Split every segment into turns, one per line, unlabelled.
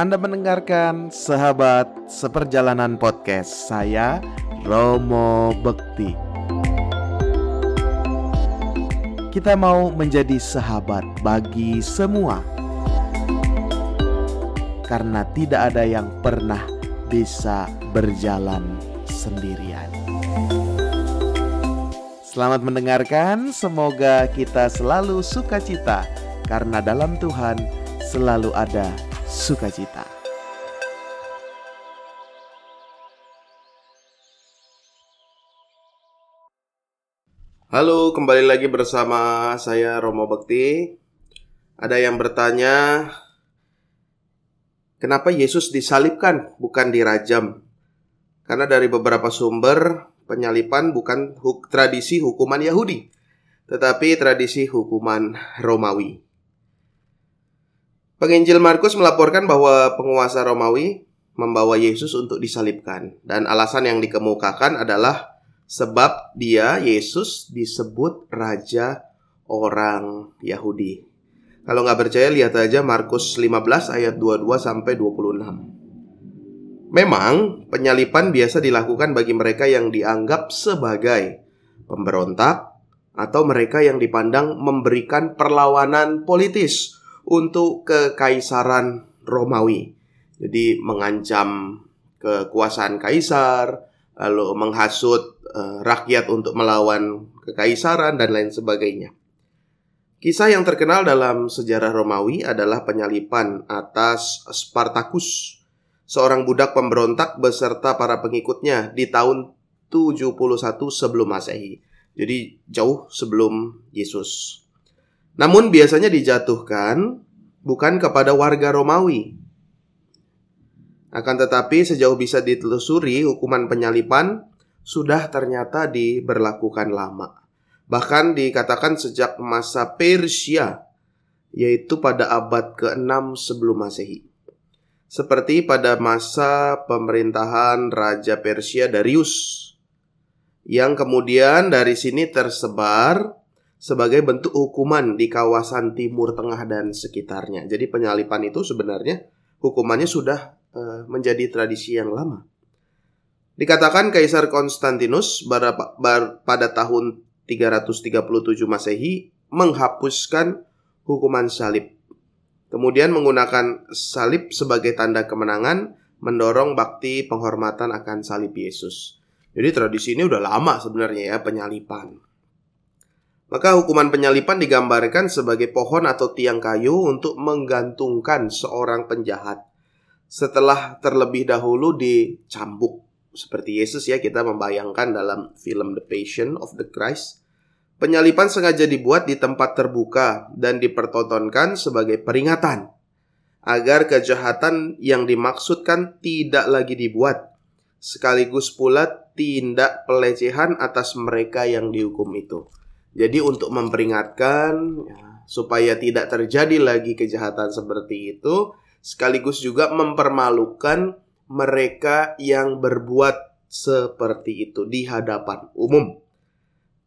Anda mendengarkan sahabat seperjalanan podcast saya Romo Bekti. Kita mau menjadi sahabat bagi semua. Karena tidak ada yang pernah bisa berjalan sendirian. Selamat mendengarkan, semoga kita selalu sukacita karena dalam Tuhan selalu ada sukacita.
Halo, kembali lagi bersama saya Romo Bekti. Ada yang bertanya, kenapa Yesus disalibkan bukan dirajam? Karena dari beberapa sumber, penyalipan bukan huk tradisi hukuman Yahudi, tetapi tradisi hukuman Romawi. Penginjil Markus melaporkan bahwa penguasa Romawi membawa Yesus untuk disalibkan dan alasan yang dikemukakan adalah sebab dia Yesus disebut raja orang Yahudi. Kalau nggak percaya lihat aja Markus 15 ayat 22 sampai 26. Memang penyalipan biasa dilakukan bagi mereka yang dianggap sebagai pemberontak atau mereka yang dipandang memberikan perlawanan politis untuk kekaisaran Romawi. Jadi mengancam kekuasaan kaisar, lalu menghasut uh, rakyat untuk melawan kekaisaran dan lain sebagainya. Kisah yang terkenal dalam sejarah Romawi adalah penyalipan atas Spartacus, seorang budak pemberontak beserta para pengikutnya di tahun 71 sebelum Masehi. Jadi jauh sebelum Yesus. Namun biasanya dijatuhkan bukan kepada warga Romawi. Akan tetapi sejauh bisa ditelusuri hukuman penyalipan sudah ternyata diberlakukan lama. Bahkan dikatakan sejak masa Persia yaitu pada abad ke-6 sebelum Masehi. Seperti pada masa pemerintahan Raja Persia Darius yang kemudian dari sini tersebar sebagai bentuk hukuman di kawasan Timur Tengah dan sekitarnya. Jadi penyalipan itu sebenarnya hukumannya sudah uh, menjadi tradisi yang lama. Dikatakan Kaisar Konstantinus pada tahun 337 Masehi menghapuskan hukuman salib. Kemudian menggunakan salib sebagai tanda kemenangan mendorong bakti penghormatan akan salib Yesus. Jadi tradisi ini udah lama sebenarnya ya penyalipan. Maka hukuman penyalipan digambarkan sebagai pohon atau tiang kayu untuk menggantungkan seorang penjahat. Setelah terlebih dahulu dicambuk seperti Yesus ya kita membayangkan dalam film The Passion of the Christ. Penyalipan sengaja dibuat di tempat terbuka dan dipertontonkan sebagai peringatan agar kejahatan yang dimaksudkan tidak lagi dibuat sekaligus pula tindak pelecehan atas mereka yang dihukum itu. Jadi untuk memperingatkan ya, supaya tidak terjadi lagi kejahatan seperti itu, sekaligus juga mempermalukan mereka yang berbuat seperti itu di hadapan umum.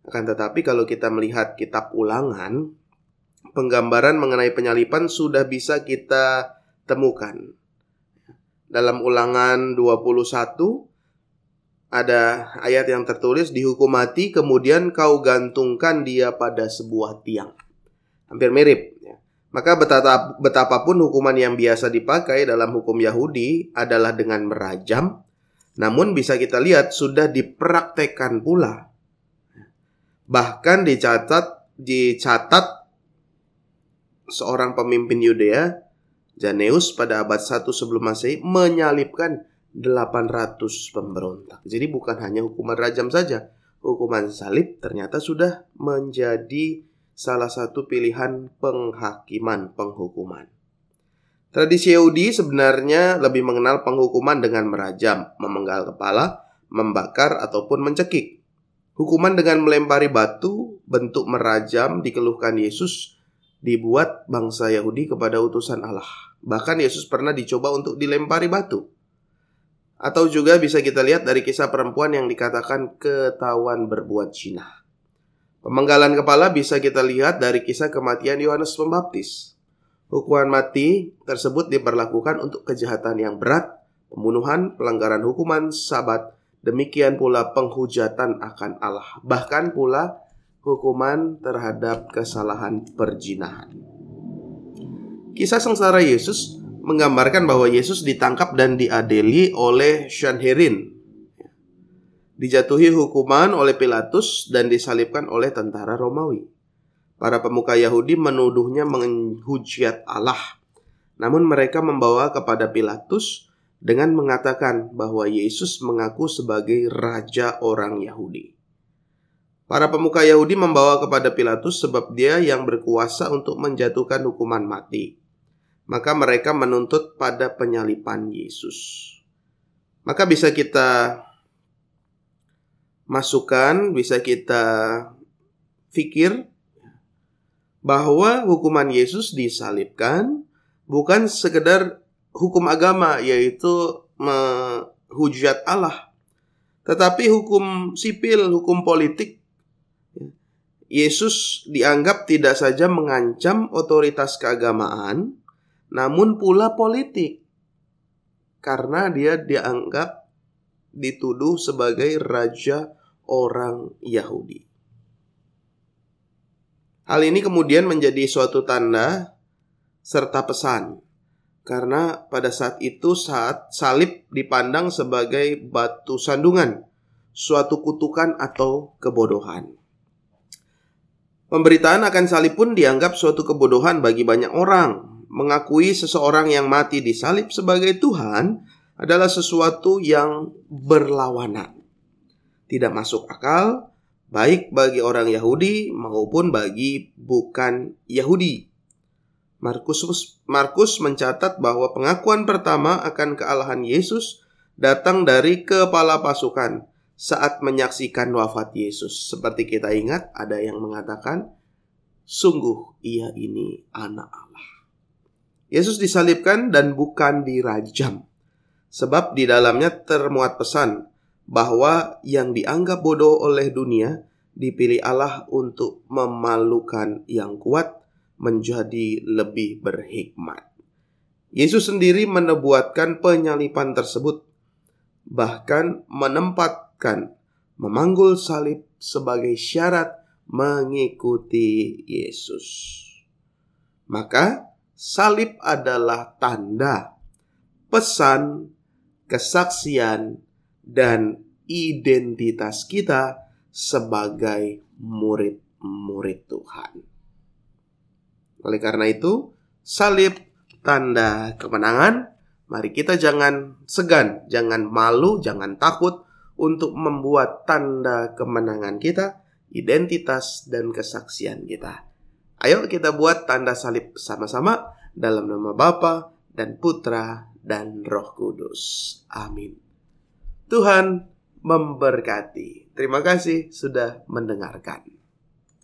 Akan tetapi kalau kita melihat kitab Ulangan, penggambaran mengenai penyalipan sudah bisa kita temukan. Dalam Ulangan 21 ada ayat yang tertulis dihukum mati kemudian kau gantungkan dia pada sebuah tiang. Hampir mirip ya. Maka betapa, betapapun hukuman yang biasa dipakai dalam hukum Yahudi adalah dengan merajam, namun bisa kita lihat sudah dipraktekkan pula. Bahkan dicatat dicatat seorang pemimpin Yudea, Janeus pada abad 1 sebelum Masehi menyalibkan 800 pemberontak. Jadi bukan hanya hukuman rajam saja, hukuman salib ternyata sudah menjadi salah satu pilihan penghakiman penghukuman. Tradisi Yahudi sebenarnya lebih mengenal penghukuman dengan merajam, memenggal kepala, membakar ataupun mencekik. Hukuman dengan melempari batu, bentuk merajam dikeluhkan Yesus dibuat bangsa Yahudi kepada utusan Allah. Bahkan Yesus pernah dicoba untuk dilempari batu. Atau juga bisa kita lihat dari kisah perempuan yang dikatakan ketahuan berbuat zina. Pemenggalan kepala bisa kita lihat dari kisah kematian Yohanes Pembaptis. Hukuman mati tersebut diberlakukan untuk kejahatan yang berat, pembunuhan, pelanggaran hukuman sabat, demikian pula penghujatan akan Allah, bahkan pula hukuman terhadap kesalahan perjinahan. Kisah sengsara Yesus menggambarkan bahwa Yesus ditangkap dan diadili oleh Sanhedrin. Dijatuhi hukuman oleh Pilatus dan disalibkan oleh tentara Romawi. Para pemuka Yahudi menuduhnya menghujat Allah. Namun mereka membawa kepada Pilatus dengan mengatakan bahwa Yesus mengaku sebagai raja orang Yahudi. Para pemuka Yahudi membawa kepada Pilatus sebab dia yang berkuasa untuk menjatuhkan hukuman mati maka mereka menuntut pada penyalipan Yesus. Maka bisa kita masukkan, bisa kita pikir bahwa hukuman Yesus disalibkan bukan sekedar hukum agama yaitu menghujat Allah, tetapi hukum sipil, hukum politik. Yesus dianggap tidak saja mengancam otoritas keagamaan, namun pula politik. Karena dia dianggap dituduh sebagai raja orang Yahudi. Hal ini kemudian menjadi suatu tanda serta pesan karena pada saat itu saat salib dipandang sebagai batu sandungan, suatu kutukan atau kebodohan. Pemberitaan akan salib pun dianggap suatu kebodohan bagi banyak orang, mengakui seseorang yang mati di salib sebagai Tuhan adalah sesuatu yang berlawanan. Tidak masuk akal, baik bagi orang Yahudi maupun bagi bukan Yahudi. Markus Markus mencatat bahwa pengakuan pertama akan kealahan Yesus datang dari kepala pasukan saat menyaksikan wafat Yesus. Seperti kita ingat, ada yang mengatakan, "Sungguh ia ini anak Allah." Yesus disalibkan dan bukan dirajam. Sebab di dalamnya termuat pesan bahwa yang dianggap bodoh oleh dunia dipilih Allah untuk memalukan yang kuat menjadi lebih berhikmat. Yesus sendiri menebuatkan penyalipan tersebut, bahkan menempatkan memanggul salib sebagai syarat mengikuti Yesus. Maka salib adalah tanda, pesan, kesaksian, dan identitas kita sebagai murid-murid Tuhan. Oleh karena itu, salib tanda kemenangan. Mari kita jangan segan, jangan malu, jangan takut untuk membuat tanda kemenangan kita, identitas dan kesaksian kita. Ayo kita buat tanda salib sama-sama dalam nama Bapa dan Putra dan Roh Kudus. Amin. Tuhan memberkati. Terima kasih sudah mendengarkan.